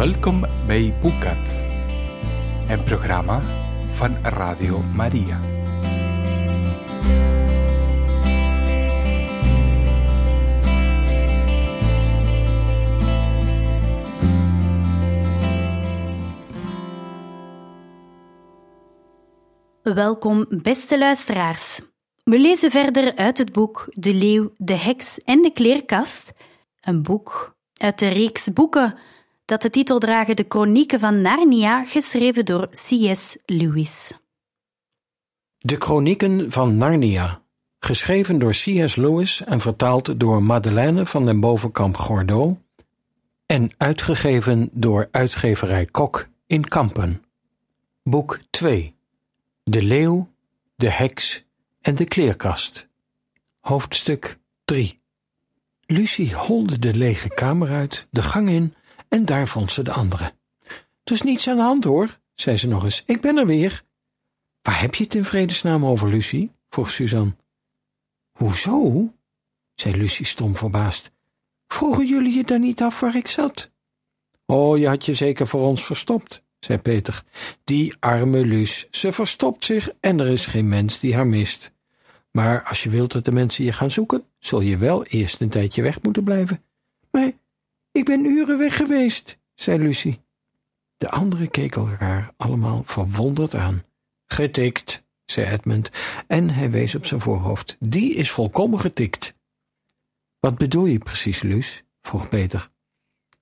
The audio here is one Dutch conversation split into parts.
Welkom bij Boekat, een programma van Radio Maria. Welkom, beste luisteraars. We lezen verder uit het boek De Leeuw, de Heks en de Kleerkast, een boek uit de reeks boeken dat de titel dragen De Chronieken van Narnia, geschreven door C.S. Lewis. De Chronieken van Narnia, geschreven door C.S. Lewis en vertaald door Madeleine van den Bovenkamp Gordeau en uitgegeven door uitgeverij Kok in Kampen. Boek 2 De Leeuw, de Heks en de Kleerkast. Hoofdstuk 3 Lucie holde de lege kamer uit, de gang in en daar vond ze de andere. Er is niets aan de hand hoor, zei ze nog eens. Ik ben er weer. Waar heb je het in vredesnaam over, Lucie? vroeg Suzanne. Hoezo? zei Lucie stom verbaasd. Vroegen jullie je dan niet af waar ik zat? Oh, je had je zeker voor ons verstopt, zei Peter. Die arme Luus, ze verstopt zich en er is geen mens die haar mist. Maar als je wilt dat de mensen je gaan zoeken, zul je wel eerst een tijdje weg moeten blijven. Maar ik ben uren weg geweest, zei Lucie. De anderen keken elkaar allemaal verwonderd aan. Getikt, zei Edmund, en hij wees op zijn voorhoofd. Die is volkomen getikt. Wat bedoel je precies, Luus? vroeg Peter.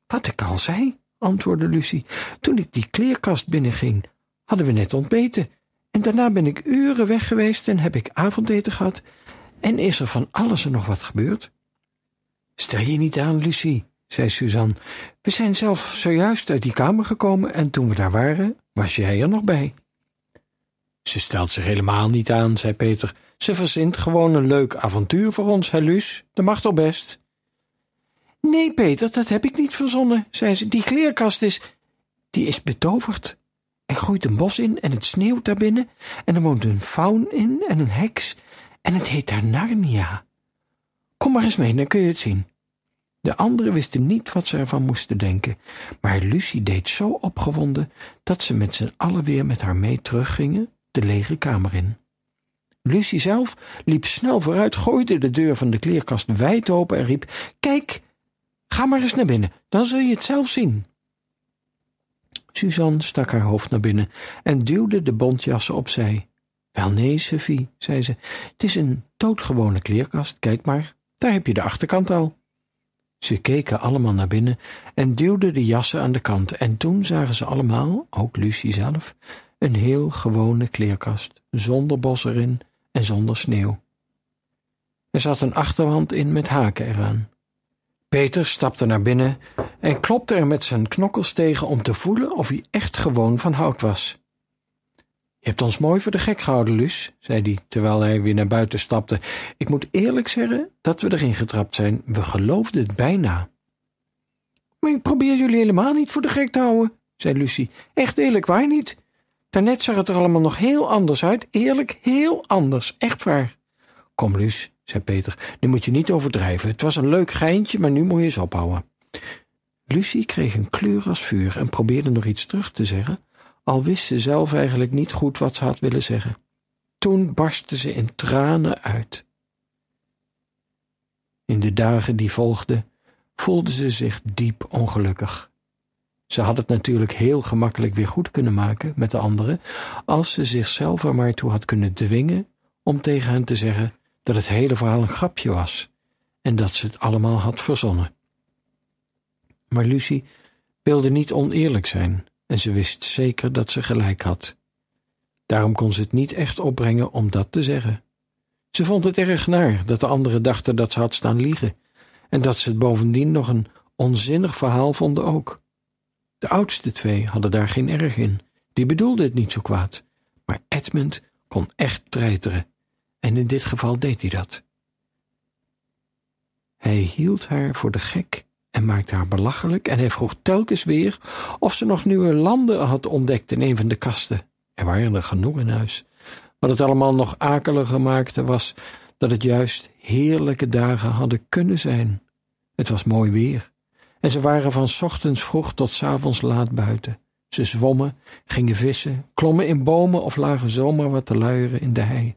Wat ik al zei, antwoordde Lucie. Toen ik die kleerkast binnenging, hadden we net ontbeten. En daarna ben ik uren weg geweest en heb ik avondeten gehad. En is er van alles en nog wat gebeurd? Stel je niet aan, Lucie, zei Suzanne. We zijn zelf zojuist uit die kamer gekomen en toen we daar waren, was jij er nog bij. Ze stelt zich helemaal niet aan, zei Peter. Ze verzint gewoon een leuk avontuur voor ons, hè, Luus? Dat mag toch best? Nee, Peter, dat heb ik niet verzonnen, zei ze. Die kleerkast is... Die is betoverd. Er groeit een bos in en het sneeuwt daarbinnen. En er woont een faun in en een heks. En het heet daar Narnia. Kom maar eens mee, dan kun je het zien. De anderen wisten niet wat ze ervan moesten denken, maar Lucie deed zo opgewonden dat ze met z'n allen weer met haar mee teruggingen de lege kamer in. Lucie zelf liep snel vooruit, gooide de deur van de kleerkast wijd open en riep: Kijk, ga maar eens naar binnen, dan zul je het zelf zien. Suzanne stak haar hoofd naar binnen en duwde de bontjassen opzij. Wel nee, Sophie, zei ze, het is een doodgewone kleerkast, kijk maar, daar heb je de achterkant al. Ze keken allemaal naar binnen en duwden de jassen aan de kant en toen zagen ze allemaal, ook Lucie zelf, een heel gewone kleerkast, zonder bos erin en zonder sneeuw. Er zat een achterwand in met haken eraan. Peter stapte naar binnen en klopte er met zijn knokkels tegen om te voelen of hij echt gewoon van hout was. Je hebt ons mooi voor de gek gehouden, Luus, zei hij, terwijl hij weer naar buiten stapte. Ik moet eerlijk zeggen dat we erin getrapt zijn. We geloofden het bijna. Maar ik probeer jullie helemaal niet voor de gek te houden, zei Lucie. Echt eerlijk, waar niet? Daarnet zag het er allemaal nog heel anders uit. Eerlijk, heel anders. Echt waar. Kom, Luus, zei Peter, nu moet je niet overdrijven. Het was een leuk geintje, maar nu moet je eens ophouden. Lucie kreeg een kleur als vuur en probeerde nog iets terug te zeggen, al wist ze zelf eigenlijk niet goed wat ze had willen zeggen. Toen barstte ze in tranen uit. In de dagen die volgden voelde ze zich diep ongelukkig. Ze had het natuurlijk heel gemakkelijk weer goed kunnen maken met de anderen, als ze zichzelf er maar toe had kunnen dwingen om tegen hen te zeggen dat het hele verhaal een grapje was en dat ze het allemaal had verzonnen. Maar Lucie wilde niet oneerlijk zijn en ze wist zeker dat ze gelijk had. Daarom kon ze het niet echt opbrengen om dat te zeggen. Ze vond het erg naar dat de anderen dachten dat ze had staan liegen en dat ze het bovendien nog een onzinnig verhaal vonden ook. De oudste twee hadden daar geen erg in, die bedoelden het niet zo kwaad, maar Edmund kon echt treiteren en in dit geval deed hij dat. Hij hield haar voor de gek en maakte haar belachelijk en hij vroeg telkens weer of ze nog nieuwe landen had ontdekt in een van de kasten. Er waren er genoeg in huis. Wat het allemaal nog akeliger maakte was dat het juist heerlijke dagen hadden kunnen zijn. Het was mooi weer En ze waren van ochtends vroeg tot avonds laat buiten. Ze zwommen, gingen vissen, klommen in bomen of lagen zomaar wat te luieren in de hei.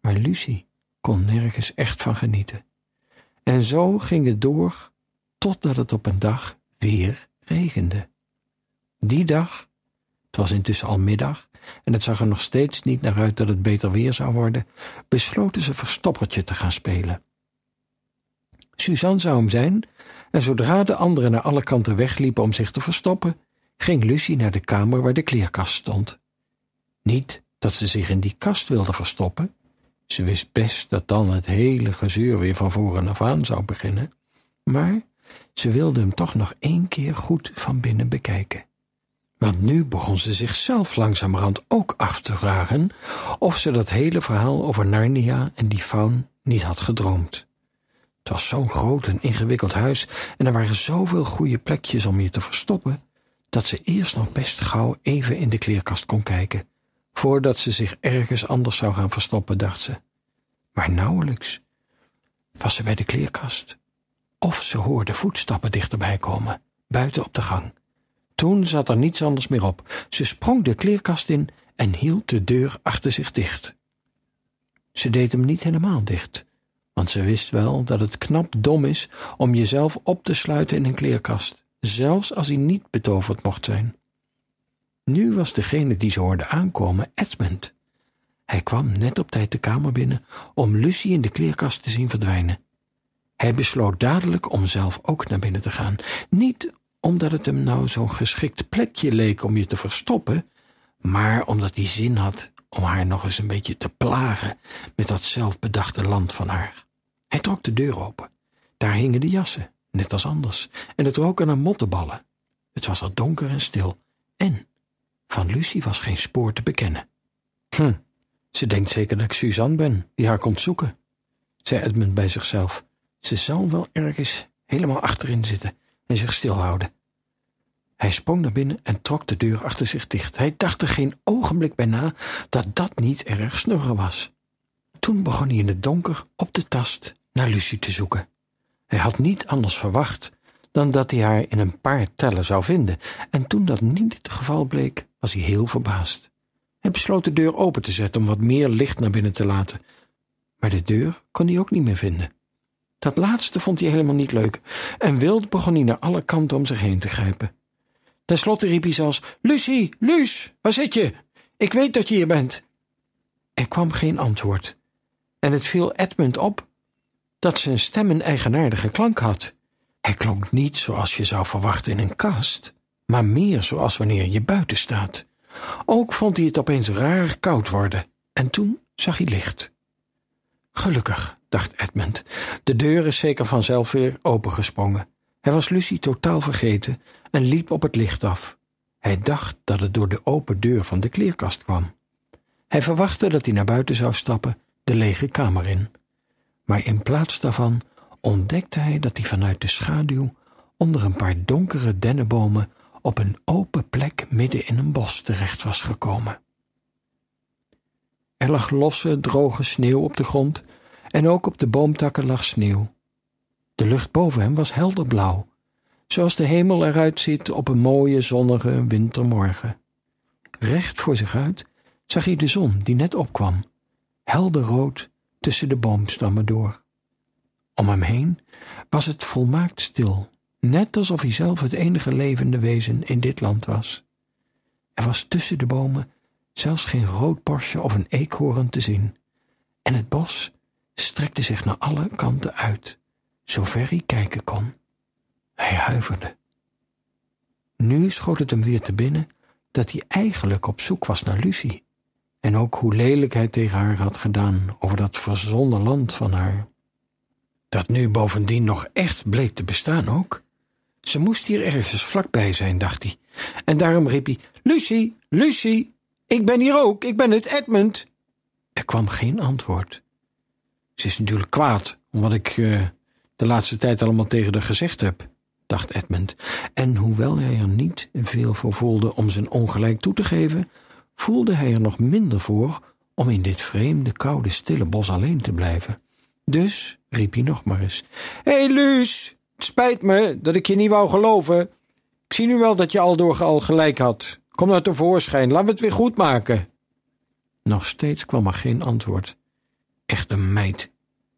Maar Lucie kon nergens echt van genieten. En zo ging het door totdat het op een dag weer regende. Die dag, het was intussen al middag en het zag er nog steeds niet naar uit dat het beter weer zou worden, besloten ze verstoppertje te gaan spelen. Suzanne zou hem zijn, en zodra de anderen naar alle kanten wegliepen om zich te verstoppen, ging Lucie naar de kamer waar de kleerkast stond. Niet dat ze zich in die kast wilde verstoppen. Ze wist best dat dan het hele gezeur weer van voren af aan zou beginnen, maar ze wilde hem toch nog één keer goed van binnen bekijken. Want nu begon ze zichzelf langzamerhand ook af te vragen of ze dat hele verhaal over Narnia en die faun niet had gedroomd. Het was zo'n groot en ingewikkeld huis en er waren zoveel goede plekjes om je te verstoppen, dat ze eerst nog best gauw even in de kleerkast kon kijken, voordat ze zich ergens anders zou gaan verstoppen, dacht ze. Maar nauwelijks was ze bij de kleerkast. Of ze hoorde voetstappen dichterbij komen, buiten op de gang. Toen zat er niets anders meer op. Ze sprong de kleerkast in en hield de deur achter zich dicht. Ze deed hem niet helemaal dicht, want ze wist wel dat het knap dom is om jezelf op te sluiten in een kleerkast, zelfs als hij niet betoverd mocht zijn. Nu was degene die ze hoorde aankomen Edmund. Hij kwam net op tijd de kamer binnen om Lucie in de kleerkast te zien verdwijnen. Hij besloot dadelijk om zelf ook naar binnen te gaan, niet omdat het hem nou zo'n geschikt plekje leek om je te verstoppen, maar omdat hij zin had om haar nog eens een beetje te plagen met dat zelfbedachte land van haar. Hij trok de deur open. Daar hingen de jassen, net als anders, en het rook naar mottenballen. Het was er donker en stil, en van Lucie was geen spoor te bekennen. Hm, ze denkt zeker dat ik Suzanne ben, die haar komt zoeken, zei Edmund bij zichzelf. Ze zal wel ergens helemaal achterin zitten en zich stilhouden. Hij sprong naar binnen en trok de deur achter zich dicht. Hij dacht er geen ogenblik bij na dat dat niet erg snurren was. Toen begon hij in het donker op de tast naar Lucie te zoeken. Hij had niet anders verwacht dan dat hij haar in een paar tellen zou vinden, en toen dat niet het geval bleek, was hij heel verbaasd. Hij besloot de deur open te zetten om wat meer licht naar binnen te laten, maar de deur kon hij ook niet meer vinden. Dat laatste vond hij helemaal niet leuk, en wild begon hij naar alle kanten om zich heen te grijpen. Ten slotte riep hij zelfs, Lucie, Luus, waar zit je? Ik weet dat je hier bent. Er kwam geen antwoord, en het viel Edmund op dat zijn stem een eigenaardige klank had. Hij klonk niet zoals je zou verwachten in een kast, maar meer zoals wanneer je buiten staat. Ook vond hij het opeens raar koud worden, en toen zag hij licht. Gelukkig, dacht Edmund, de deur is zeker vanzelf weer opengesprongen. Hij was Lucie totaal vergeten en liep op het licht af. Hij dacht dat het door de open deur van de kleerkast kwam. Hij verwachtte dat hij naar buiten zou stappen, de lege kamer in. Maar in plaats daarvan ontdekte hij dat hij vanuit de schaduw onder een paar donkere dennenbomen op een open plek midden in een bos terecht was gekomen. Er lag losse, droge sneeuw op de grond en ook op de boomtakken lag sneeuw. De lucht boven hem was helder blauw, zoals de hemel eruit ziet op een mooie zonnige wintermorgen. Recht voor zich uit zag hij de zon die net opkwam, helder rood tussen de boomstammen door. Om hem heen was het volmaakt stil, net alsof hij zelf het enige levende wezen in dit land was. Er was tussen de bomen zelfs geen roodborstje of een eekhoorn te zien, en het bos strekte zich naar alle kanten uit, zover hij kijken kon. Hij huiverde. Nu schoot het hem weer te binnen dat hij eigenlijk op zoek was naar Lucie, en ook hoe lelijk hij tegen haar had gedaan over dat verzonnen land van haar. Dat nu bovendien nog echt bleek te bestaan ook. Ze moest hier ergens vlakbij zijn, dacht hij, en daarom riep hij: Lucie, Lucie, ik ben hier ook, ik ben het Edmund. Er kwam geen antwoord. Ze is natuurlijk kwaad om wat ik uh, de laatste tijd allemaal tegen haar gezegd heb, dacht Edmund. En hoewel hij er niet veel voor voelde om zijn ongelijk toe te geven, voelde hij er nog minder voor om in dit vreemde, koude, stille bos alleen te blijven. Dus riep hij nog maar eens: Hé, hey, Luus, Het spijt me dat ik je niet wou geloven. Ik zie nu wel dat je Aldoor al gelijk had. Kom nou tevoorschijn, laten we het weer goed maken. Nog steeds kwam er geen antwoord. Echt een meid,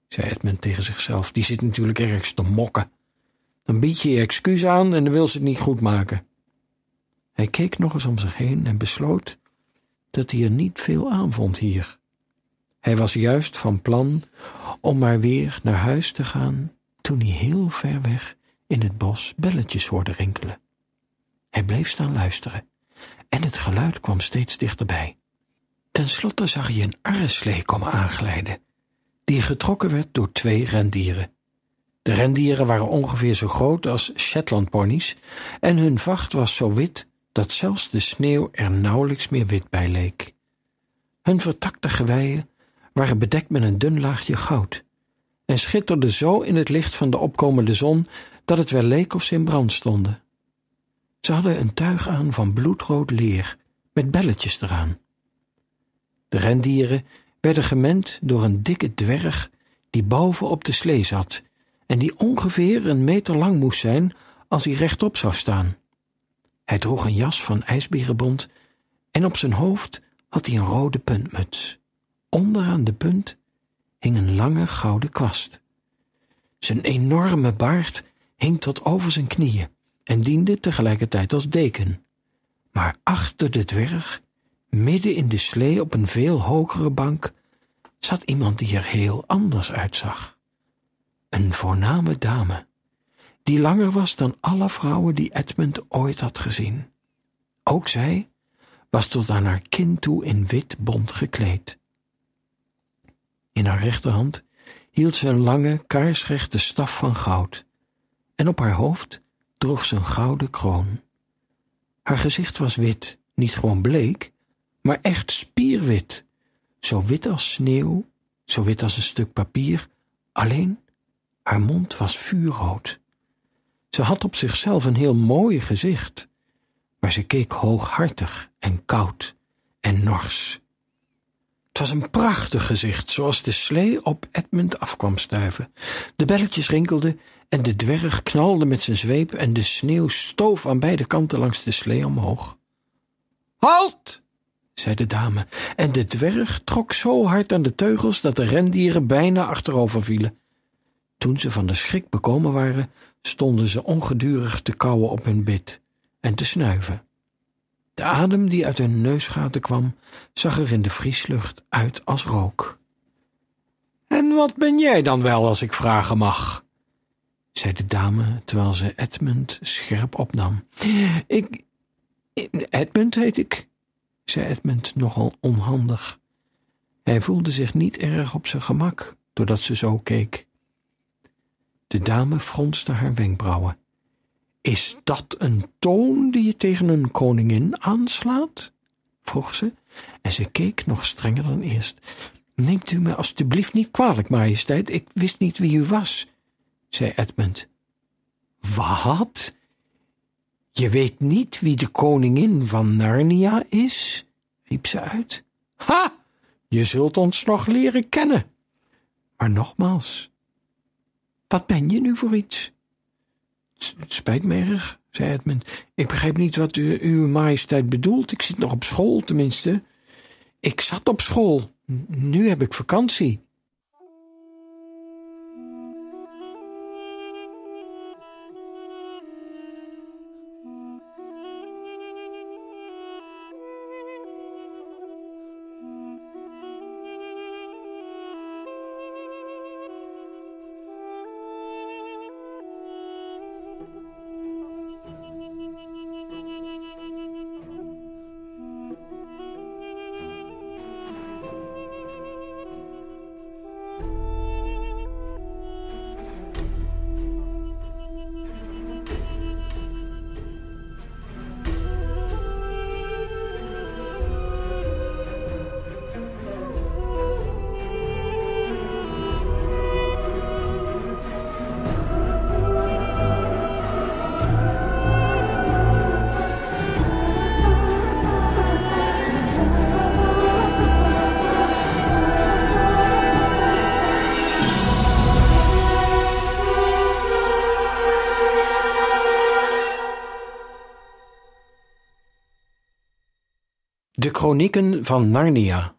zei Edmund tegen zichzelf. Die zit natuurlijk ergens te mokken. Dan bied je je excuus aan en dan wil ze het niet goed maken. Hij keek nog eens om zich heen en besloot dat hij er niet veel aan vond hier. Hij was juist van plan om maar weer naar huis te gaan toen hij heel ver weg in het bos belletjes hoorde rinkelen. Hij bleef staan luisteren en het geluid kwam steeds dichterbij. Ten slotte zag hij een arreslee komen aanglijden, die getrokken werd door twee rendieren. De rendieren waren ongeveer zo groot als Shetlandponies en hun vacht was zo wit dat zelfs de sneeuw er nauwelijks meer wit bij leek. Hun vertakte geweien waren bedekt met een dun laagje goud en schitterden zo in het licht van de opkomende zon dat het wel leek of ze in brand stonden. Ze hadden een tuig aan van bloedrood leer met belletjes eraan. De rendieren werden gemend door een dikke dwerg die boven op de slee zat en die ongeveer een meter lang moest zijn als hij rechtop zou staan. Hij droeg een jas van ijsberenbont en op zijn hoofd had hij een rode puntmuts. Onderaan de punt hing een lange gouden kwast. Zijn enorme baard hing tot over zijn knieën en diende tegelijkertijd als deken. Maar achter de dwerg, midden in de slee op een veel hogere bank, zat iemand die er heel anders uitzag. Een voorname dame, die langer was dan alle vrouwen die Edmund ooit had gezien. Ook zij was tot aan haar kin toe in wit bont gekleed. In haar rechterhand hield ze een lange, kaarsrechte staf van goud, en op haar hoofd droeg ze een gouden kroon. Haar gezicht was wit, niet gewoon bleek, maar echt spierwit, zo wit als sneeuw, zo wit als een stuk papier, alleen haar mond was vuurrood. Ze had op zichzelf een heel mooi gezicht, maar ze keek hooghartig en koud en nors. Het was een prachtig gezicht, zoals de slee op Edmund afkwam stuiven. De belletjes rinkelden en de dwerg knalde met zijn zweep en de sneeuw stoof aan beide kanten langs de slee omhoog. Halt! Zei de dame, en de dwerg trok zo hard aan de teugels dat de rendieren bijna achterover vielen. Toen ze van de schrik bekomen waren, stonden ze ongedurig te kauwen op hun bit en te snuiven. De adem die uit hun neusgaten kwam, zag er in de vrieslucht uit als rook. En wat ben jij dan wel, als ik vragen mag? zei de dame, terwijl ze Edmund scherp opnam. Ik... Edmund heet ik, zei Edmund nogal onhandig. Hij voelde zich niet erg op zijn gemak, doordat ze zo keek. De dame fronste haar wenkbrauwen. Is dat een toon die je tegen een koningin aanslaat? vroeg ze, en ze keek nog strenger dan eerst. Neemt u me alstublieft niet kwalijk, majesteit, ik wist niet wie u was, zei Edmund. Wat? Je weet niet wie de koningin van Narnia is? riep ze uit. Ha! Je zult ons nog leren kennen. Maar nogmaals, wat ben je nu voor iets? Het spijt me erg, zei Edmund. Ik begrijp niet wat u, uw majesteit bedoelt. Ik zit nog op school, tenminste. Ik zat op school. Nu heb ik vakantie. Chronieken van Narnia,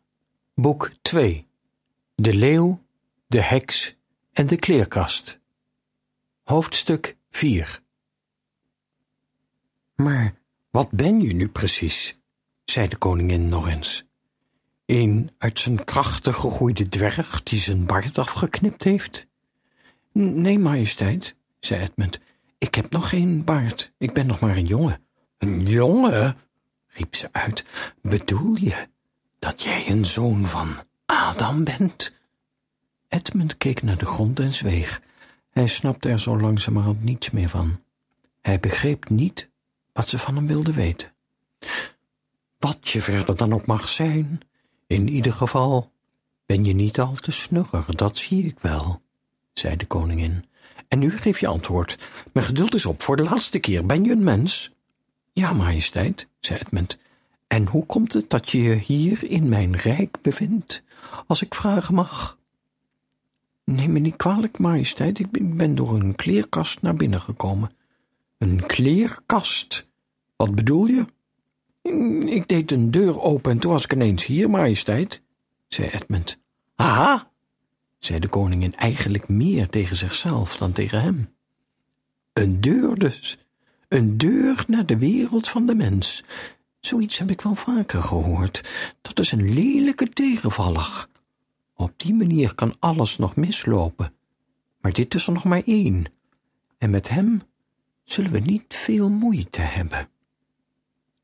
boek 2. De leeuw, de heks en de kleerkast. Hoofdstuk 4. Maar wat ben je nu precies? zei de koningin nog eens. Een uit zijn krachten gegroeide dwerg die zijn baard afgeknipt heeft? Nee, majesteit, zei Edmund. Ik heb nog geen baard. Ik ben nog maar een jongen. Een jongen? Riep ze uit. Bedoel je dat jij een zoon van Adam bent? Edmund keek naar de grond en zweeg. Hij snapte er zo langzamerhand niets meer van. Hij begreep niet wat ze van hem wilde weten. Wat je verder dan ook mag zijn, in ieder geval ben je niet al te snugger, dat zie ik wel, zei de koningin. En nu geef je antwoord. Mijn geduld is op voor de laatste keer. Ben je een mens? Ja, majesteit, zei Edmund. En hoe komt het dat je je hier in mijn rijk bevindt, als ik vragen mag? Neem me niet kwalijk, majesteit, ik ben door een kleerkast naar binnen gekomen. Een kleerkast? Wat bedoel je? Ik deed een deur open en toen was ik ineens hier, majesteit, zei Edmund. Aha, zei de koningin eigenlijk meer tegen zichzelf dan tegen hem. Een deur dus, een deur naar de wereld van de mens. Zoiets heb ik wel vaker gehoord. Dat is een lelijke tegenvaller. Op die manier kan alles nog mislopen. Maar dit is er nog maar één. En met hem zullen we niet veel moeite hebben.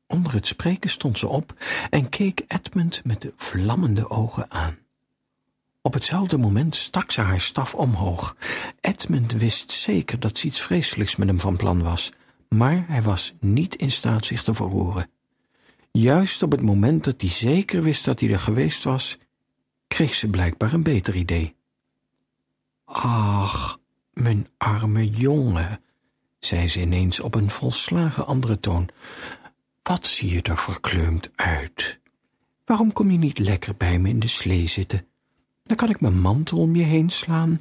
Onder het spreken stond ze op en keek Edmund met de vlammende ogen aan. Op hetzelfde moment stak ze haar staf omhoog. Edmund wist zeker dat ze iets vreselijks met hem van plan was, maar hij was niet in staat zich te verroeren. Juist op het moment dat hij zeker wist dat hij er geweest was, kreeg ze blijkbaar een beter idee. Ach, mijn arme jongen, zei ze ineens op een volslagen andere toon, wat zie je er verkleumd uit? Waarom kom je niet lekker bij me in de slee zitten? Dan kan ik mijn mantel om je heen slaan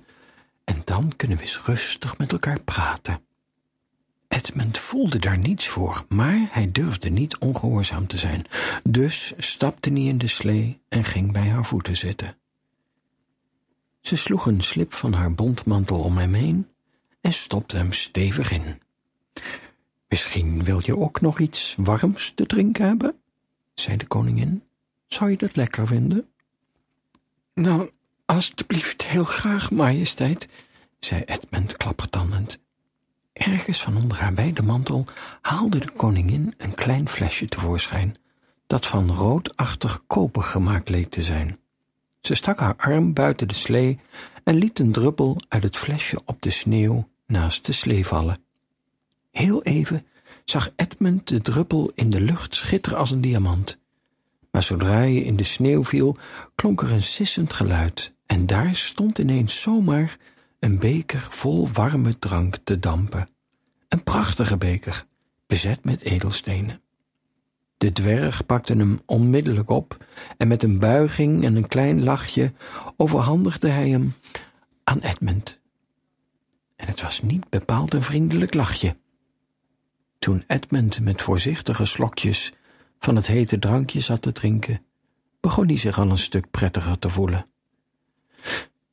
en dan kunnen we eens rustig met elkaar praten. Edmund voelde daar niets voor, maar hij durfde niet ongehoorzaam te zijn. Dus stapte hij in de slee en ging bij haar voeten zitten. Ze sloeg een slip van haar bontmantel om hem heen en stopte hem stevig in. Misschien wil je ook nog iets warms te drinken hebben? zei de koningin. Zou je dat lekker vinden? Nou, alstublieft heel graag, majesteit, zei Edmund klappertandend. Ergens van onder haar wijde mantel haalde de koningin een klein flesje tevoorschijn, dat van roodachtig koper gemaakt leek te zijn. Ze stak haar arm buiten de slee en liet een druppel uit het flesje op de sneeuw naast de slee vallen. Heel even zag Edmund de druppel in de lucht schitteren als een diamant. Maar zodra hij in de sneeuw viel, klonk er een sissend geluid en daar stond ineens zomaar een beker vol warme drank te dampen. Een prachtige beker, bezet met edelstenen. De dwerg pakte hem onmiddellijk op en met een buiging en een klein lachje overhandigde hij hem aan Edmund. En het was niet bepaald een vriendelijk lachje. Toen Edmund met voorzichtige slokjes van het hete drankje zat te drinken, begon hij zich al een stuk prettiger te voelen.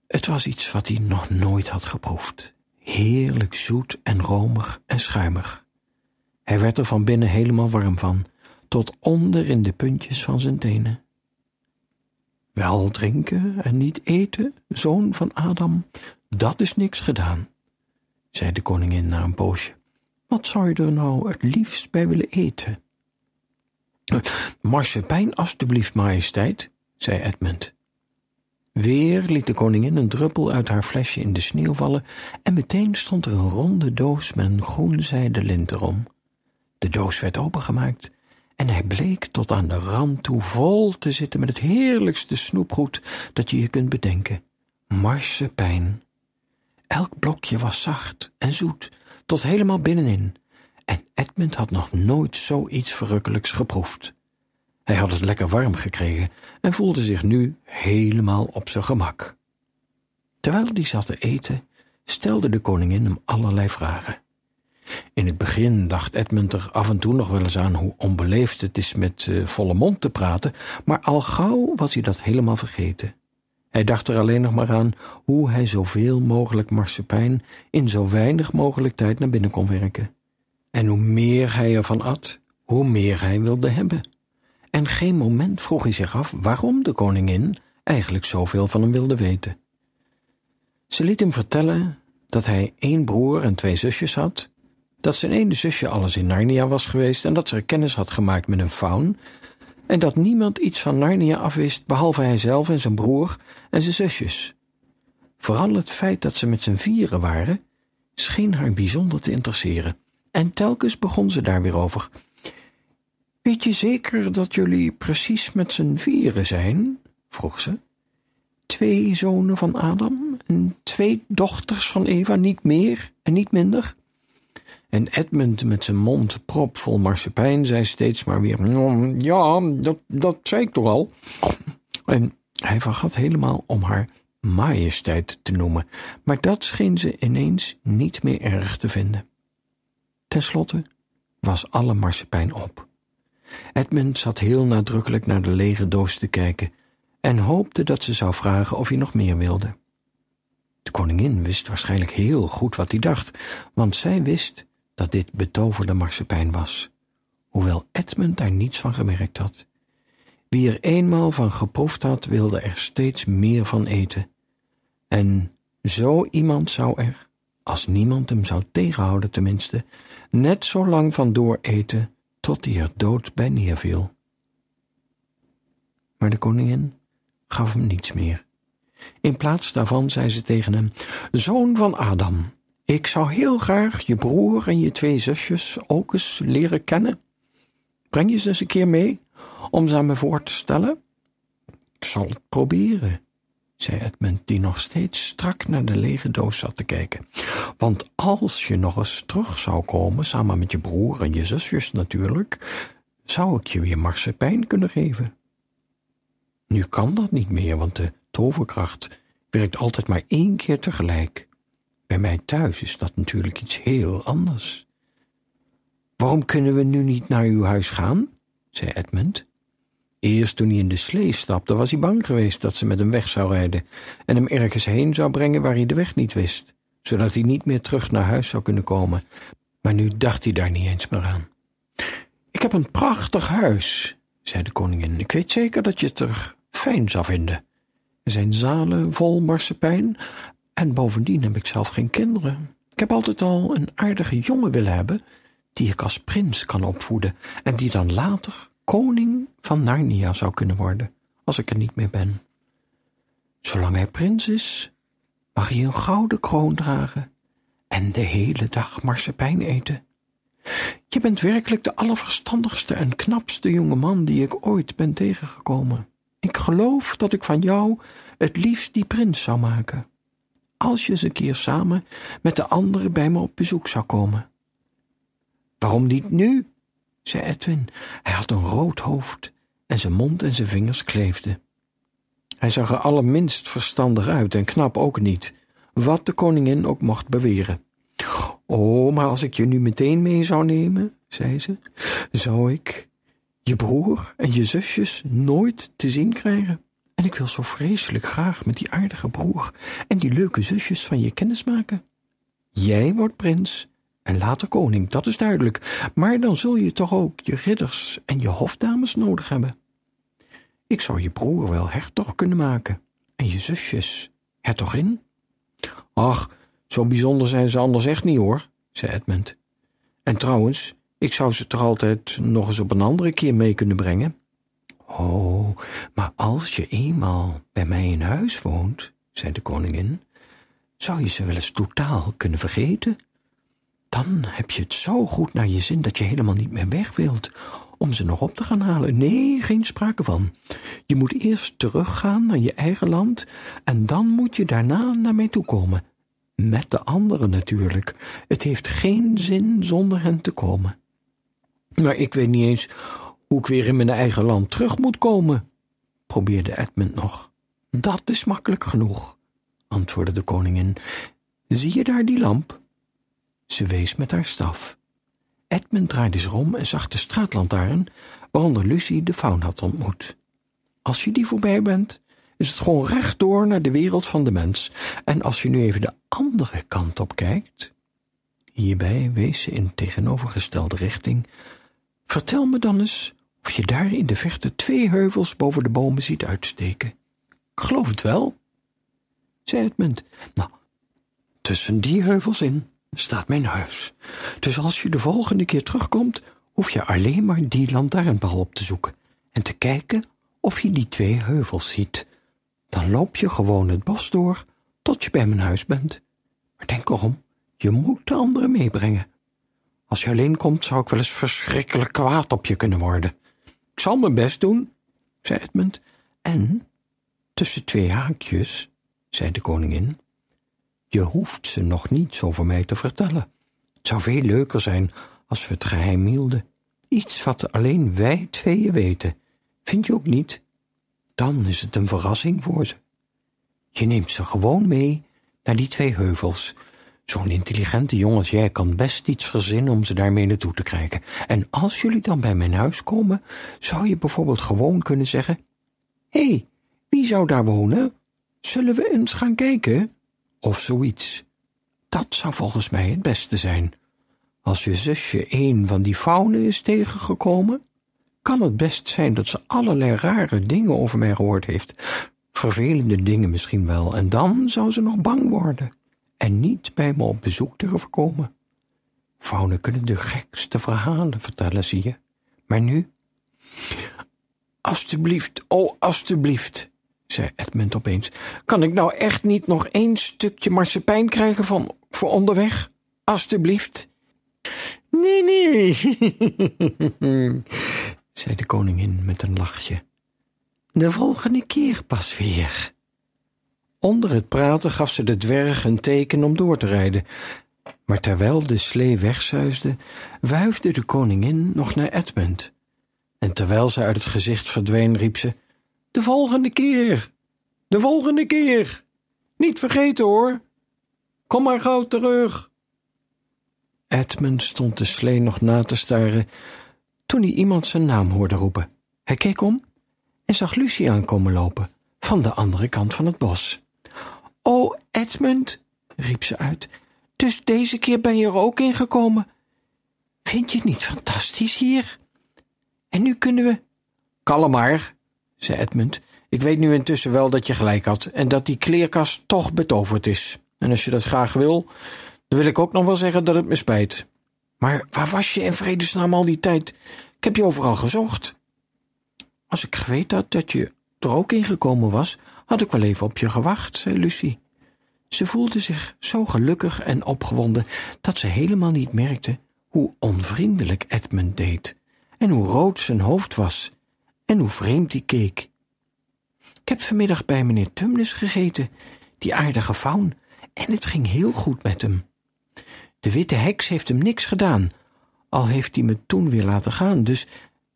Het was iets wat hij nog nooit had geproefd. Heerlijk zoet en romig en schuimig. Hij werd er van binnen helemaal warm van, tot onder in de puntjes van zijn tenen. Wel drinken en niet eten, zoon van Adam, dat is niks gedaan, zei de koningin na een poosje. Wat zou je er nou het liefst bij willen eten? Marsepein, alstublieft, majesteit, zei Edmund. Weer liet de koningin een druppel uit haar flesje in de sneeuw vallen en meteen stond er een ronde doos met een groen zijde lint erom. De doos werd opengemaakt en hij bleek tot aan de rand toe vol te zitten met het heerlijkste snoepgoed dat je je kunt bedenken. Marsepein. Elk blokje was zacht en zoet, tot helemaal binnenin, en Edmund had nog nooit zoiets verrukkelijks geproefd. Hij had het lekker warm gekregen en voelde zich nu helemaal op zijn gemak. Terwijl hij zat te eten, stelde de koningin hem allerlei vragen. In het begin dacht Edmund er af en toe nog wel eens aan hoe onbeleefd het is met uh, volle mond te praten, maar al gauw was hij dat helemaal vergeten. Hij dacht er alleen nog maar aan hoe hij zoveel mogelijk marsepein in zo weinig mogelijk tijd naar binnen kon werken. En hoe meer hij ervan at, hoe meer hij wilde hebben. En geen moment vroeg hij zich af waarom de koningin eigenlijk zoveel van hem wilde weten. Ze liet hem vertellen dat hij één broer en twee zusjes had, dat zijn ene zusje alles in Narnia was geweest en dat ze er kennis had gemaakt met een faun, en dat niemand iets van Narnia afwist behalve hijzelf en zijn broer en zijn zusjes. Vooral het feit dat ze met z'n vieren waren, scheen haar bijzonder te interesseren, en telkens begon ze daar weer over. Weet je zeker dat jullie precies met z'n vieren zijn? vroeg ze. Twee zonen van Adam en twee dochters van Eva, niet meer en niet minder? En Edmund met zijn mond propvol marsepein zei steeds maar weer: mm, Ja, dat, dat zei ik toch al. En hij vergat helemaal om haar majesteit te noemen, maar dat scheen ze ineens niet meer erg te vinden. Ten slotte was alle marsepein op. Edmund zat heel nadrukkelijk naar de lege doos te kijken en hoopte dat ze zou vragen of hij nog meer wilde. De koningin wist waarschijnlijk heel goed wat hij dacht, want zij wist dat dit betoverde marsepein was, hoewel Edmund daar niets van gemerkt had. Wie er eenmaal van geproefd had, wilde er steeds meer van eten. En zo iemand zou er, als niemand hem zou tegenhouden tenminste, net zo lang van dooreten tot hij er dood bij neerviel. Maar de koningin gaf hem niets meer. In plaats daarvan zei ze tegen hem: Zoon van Adam, ik zou heel graag je broer en je twee zusjes ook eens leren kennen. Breng je ze eens een keer mee om ze aan me voor te stellen? Ik zal het proberen, zei Edmund, die nog steeds strak naar de lege doos zat te kijken. Want als je nog eens terug zou komen, samen met je broer en je zusjes natuurlijk, zou ik je weer marsepein kunnen geven. Nu kan dat niet meer, want de toverkracht werkt altijd maar één keer tegelijk. Bij mij thuis is dat natuurlijk iets heel anders. Waarom kunnen we nu niet naar uw huis gaan? zei Edmund. Eerst toen hij in de slee stapte, was hij bang geweest dat ze met hem weg zou rijden en hem ergens heen zou brengen waar hij de weg niet wist, zodat hij niet meer terug naar huis zou kunnen komen. Maar nu dacht hij daar niet eens meer aan. Ik heb een prachtig huis, zei de koningin. Ik weet zeker dat je het er fijn zou vinden. Er zijn zalen vol marsepein en bovendien heb ik zelf geen kinderen. Ik heb altijd al een aardige jongen willen hebben, die ik als prins kan opvoeden en die dan later koning van Narnia zou kunnen worden, als ik er niet meer ben. Zolang hij prins is, mag hij een gouden kroon dragen en de hele dag marsepein eten. Je bent werkelijk de allerverstandigste en knapste jonge man die ik ooit ben tegengekomen. Ik geloof dat ik van jou het liefst die prins zou maken als je eens een keer samen met de anderen bij me op bezoek zou komen. Waarom niet nu? Zei Edwin. Hij had een rood hoofd en zijn mond en zijn vingers kleefden. Hij zag er allerminst verstandig uit en knap ook niet, wat de koningin ook mocht beweren. Oh, maar als ik je nu meteen mee zou nemen, zei ze, zou ik je broer en je zusjes nooit te zien krijgen. En ik wil zo vreselijk graag met die aardige broer en die leuke zusjes van je kennis maken. Jij wordt prins en later koning, dat is duidelijk, maar dan zul je toch ook je ridders en je hofdames nodig hebben. Ik zou je broer wel hertog kunnen maken en je zusjes hertogin. Ach, zo bijzonder zijn ze anders echt niet hoor, zei Edmund. En trouwens, ik zou ze toch altijd nog eens op een andere keer mee kunnen brengen. Oh, maar als je eenmaal bij mij in huis woont, zei de koningin, zou je ze wel eens totaal kunnen vergeten? Dan heb je het zo goed naar je zin dat je helemaal niet meer weg wilt om ze nog op te gaan halen. Nee, geen sprake van. Je moet eerst teruggaan naar je eigen land en dan moet je daarna naar mij toe komen. Met de anderen natuurlijk. Het heeft geen zin zonder hen te komen. Maar ik weet niet eens hoe ik weer in mijn eigen land terug moet komen, probeerde Edmund nog. Dat is makkelijk genoeg, antwoordde de koningin. Zie je daar die lamp? Ze wees met haar staf. Edmund draaide zich om en zag de straatlantaarn waaronder Lucie de faun had ontmoet. Als je die voorbij bent, is het gewoon rechtdoor naar de wereld van de mens. En als je nu even de andere kant op kijkt, hierbij wees ze in tegenovergestelde richting, vertel me dan eens of je daar in de verte twee heuvels boven de bomen ziet uitsteken. Ik geloof het wel, zei Edmund. Nou, tussen die heuvels in staat mijn huis. Dus als je de volgende keer terugkomt, hoef je alleen maar die lantaarnpaal op te zoeken en te kijken of je die twee heuvels ziet. Dan loop je gewoon het bos door tot je bij mijn huis bent. Maar denk erom, je moet de anderen meebrengen. Als je alleen komt, zou ik wel eens verschrikkelijk kwaad op je kunnen worden. Ik zal mijn best doen, zei Edmund. En, tussen twee haakjes, zei de koningin, je hoeft ze nog niets over mij te vertellen. Het zou veel leuker zijn als we het geheim hielden. Iets wat alleen wij tweeën weten. Vind je ook niet? Dan is het een verrassing voor ze. Je neemt ze gewoon mee naar die twee heuvels. Zo'n intelligente jongen als jij kan best iets verzinnen om ze daarmee naartoe te krijgen. En als jullie dan bij mijn huis komen, zou je bijvoorbeeld gewoon kunnen zeggen: Hé, hey, wie zou daar wonen? Zullen we eens gaan kijken? Of zoiets. Dat zou volgens mij het beste zijn. Als je zusje een van die faunen is tegengekomen, kan het best zijn dat ze allerlei rare dingen over mij gehoord heeft. Vervelende dingen misschien wel, en dan zou ze nog bang worden en niet bij me op bezoek durven komen. Faunen kunnen de gekste verhalen vertellen, zie je. Maar nu? Alsjeblieft, oh, alsjeblieft, zei Edmund opeens. Kan ik nou echt niet nog één stukje marsepein krijgen van, voor onderweg? Alsjeblieft. Nee, nee, zei de koningin met een lachje. De volgende keer pas weer. Onder het praten gaf ze de dwerg een teken om door te rijden. Maar terwijl de slee wegzuisde, wuifde de koningin nog naar Edmund. En terwijl ze uit het gezicht verdween, riep ze: De volgende keer! De volgende keer! Niet vergeten hoor! Kom maar gauw terug! Edmund stond de slee nog na te staren toen hij iemand zijn naam hoorde roepen. Hij keek om en zag Lucie aankomen lopen van de andere kant van het bos. O, Edmund, riep ze uit, dus deze keer ben je er ook in gekomen. Vind je het niet fantastisch hier? En nu kunnen we... Kalm maar, zei Edmund. Ik weet nu intussen wel dat je gelijk had en dat die kleerkast toch betoverd is. En als je dat graag wil, dan wil ik ook nog wel zeggen dat het me spijt. Maar waar was je in vredesnaam al die tijd? Ik heb je overal gezocht. Als ik geweten had dat je er ook ingekomen was, had ik wel even op je gewacht, zei Lucie. Ze voelde zich zo gelukkig en opgewonden dat ze helemaal niet merkte hoe onvriendelijk Edmund deed en hoe rood zijn hoofd was en hoe vreemd hij keek. Ik heb vanmiddag bij meneer Tumnus gegeten, die aardige faun, en het ging heel goed met hem. De witte heks heeft hem niks gedaan, al heeft hij me toen weer laten gaan, dus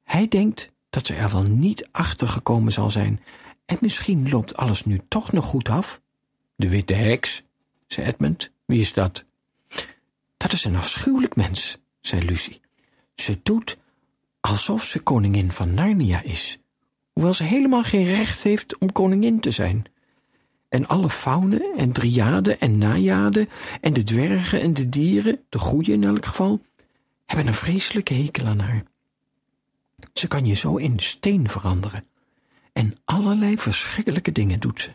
hij denkt dat ze er wel niet achter gekomen zal zijn en misschien loopt alles nu toch nog goed af. De witte heks, zei Edmund. Wie is dat? Dat is een afschuwelijk mens, zei Lucie. Ze doet alsof ze koningin van Narnia is, hoewel ze helemaal geen recht heeft om koningin te zijn. En alle faunen en driaden en najaden en de dwergen en de dieren, de goeie in elk geval, hebben een vreselijke hekel aan haar. Ze kan je zo in steen veranderen. En allerlei verschrikkelijke dingen doet ze.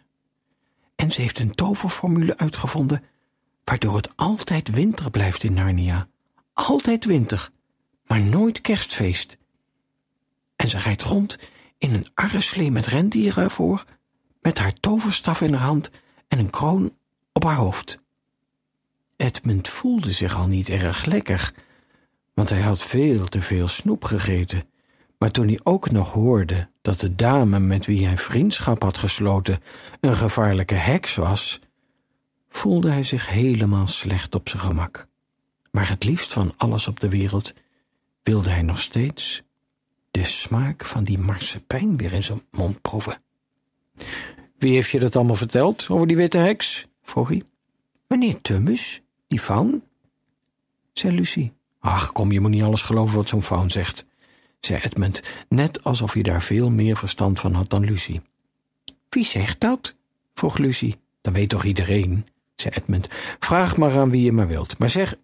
En ze heeft een toverformule uitgevonden, waardoor het altijd winter blijft in Narnia. Altijd winter, maar nooit kerstfeest. En ze rijdt rond in een arreslee met rendieren ervoor, met haar toverstaf in haar hand en een kroon op haar hoofd. Edmund voelde zich al niet erg lekker, want hij had veel te veel snoep gegeten maar toen hij ook nog hoorde dat de dame met wie hij vriendschap had gesloten een gevaarlijke heks was, voelde hij zich helemaal slecht op zijn gemak. Maar het liefst van alles op de wereld wilde hij nog steeds de smaak van die marsepein weer in zijn mond proeven. Wie heeft je dat allemaal verteld over die witte heks? vroeg hij. Meneer Tummus, die faun. zei Lucie. Ach, kom, je moet niet alles geloven wat zo'n faun zegt, zei Edmund, net alsof hij daar veel meer verstand van had dan Lucie. Wie zegt dat? vroeg Lucie. Dan weet toch iedereen, zei Edmund. Vraag maar aan wie je maar wilt. Maar zeg,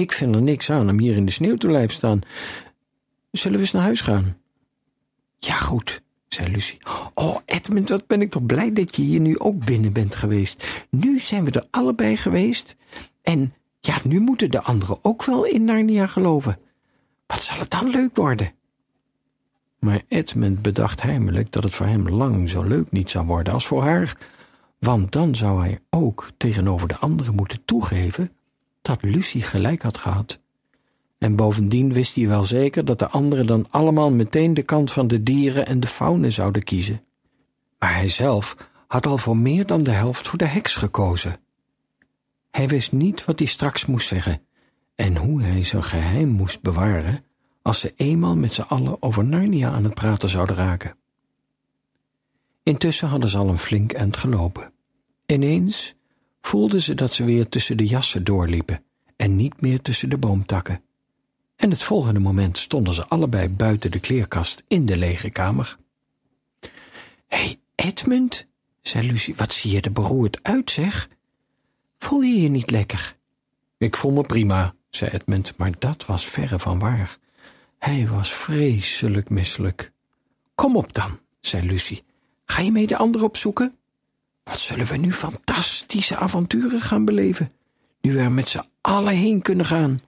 ik vind er niks aan om hier in de sneeuw te blijven staan. Zullen we eens naar huis gaan? Ja, goed, zei Lucie. Oh, Edmund, wat ben ik toch blij dat je hier nu ook binnen bent geweest. Nu zijn we er allebei geweest. En ja, nu moeten de anderen ook wel in Narnia geloven. Wat zal het dan leuk worden? Maar Edmund bedacht heimelijk dat het voor hem lang zo leuk niet zou worden als voor haar, want dan zou hij ook tegenover de anderen moeten toegeven dat Lucie gelijk had gehad. En bovendien wist hij wel zeker dat de anderen dan allemaal meteen de kant van de dieren en de faune zouden kiezen. Maar hij zelf had al voor meer dan de helft voor de heks gekozen. Hij wist niet wat hij straks moest zeggen en hoe hij zijn geheim moest bewaren als ze eenmaal met z'n allen over Narnia aan het praten zouden raken. Intussen hadden ze al een flink eind gelopen. Ineens voelden ze dat ze weer tussen de jassen doorliepen en niet meer tussen de boomtakken. En het volgende moment stonden ze allebei buiten de kleerkast in de lege kamer. Hé, hey, Edmund, zei Lucie, wat zie je er beroerd uit, zeg? Voel je je niet lekker? Ik voel me prima, zei Edmund, maar dat was verre van waar. Hij was vreselijk misselijk. Kom op dan, zei Lucie. Ga je mee de anderen opzoeken? Wat zullen we nu fantastische avonturen gaan beleven, nu we er met z'n allen heen kunnen gaan?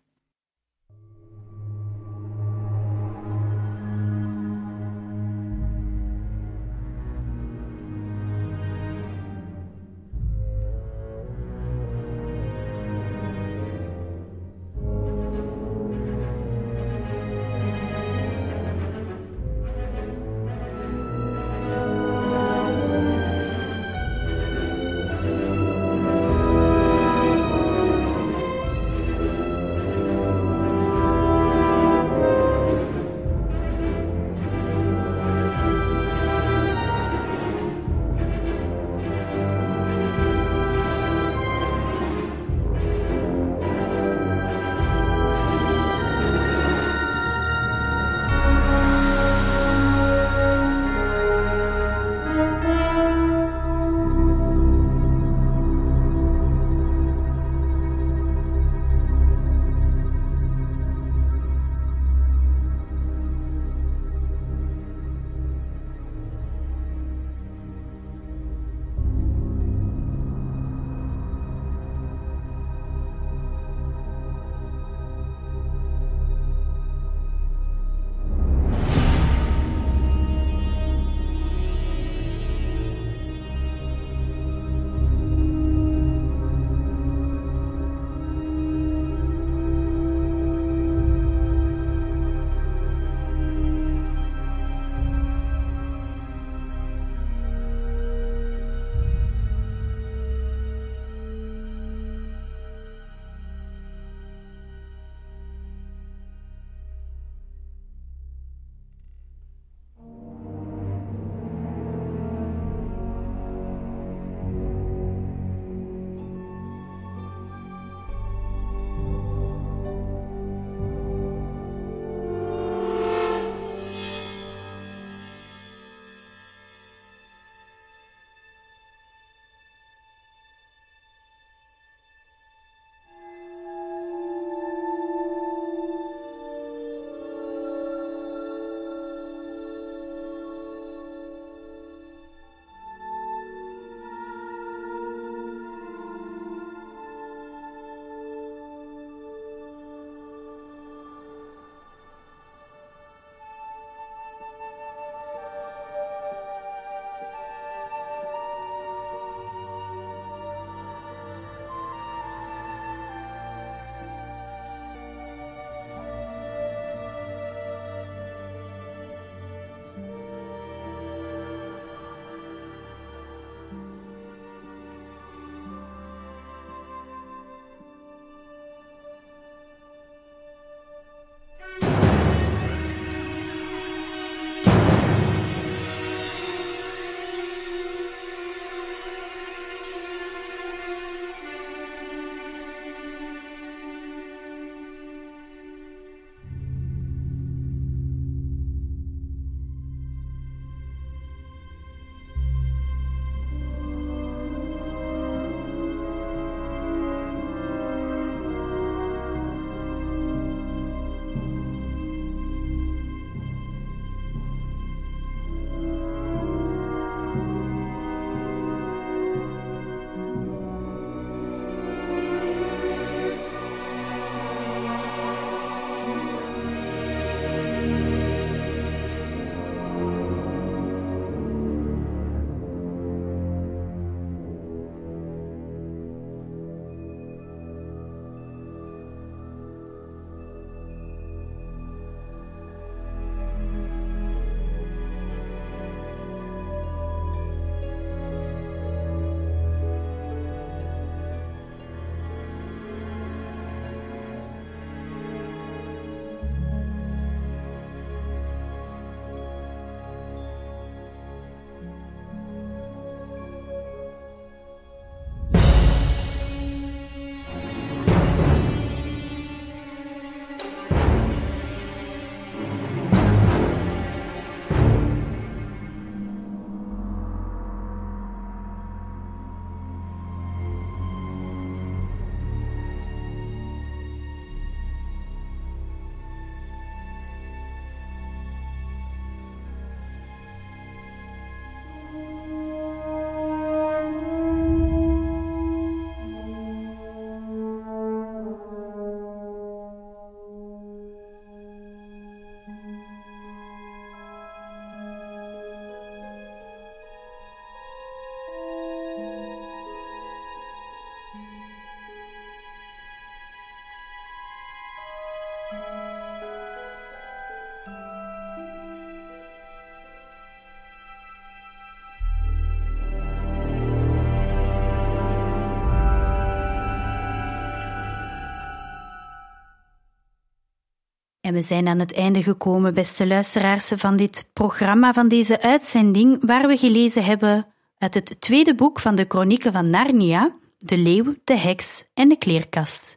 En we zijn aan het einde gekomen, beste luisteraars, van dit programma, van deze uitzending, waar we gelezen hebben uit het tweede boek van de Chronieken van Narnia, De Leeuw, de Heks en de Kleerkast,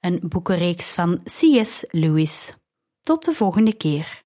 een boekenreeks van C.S. Lewis. Tot de volgende keer.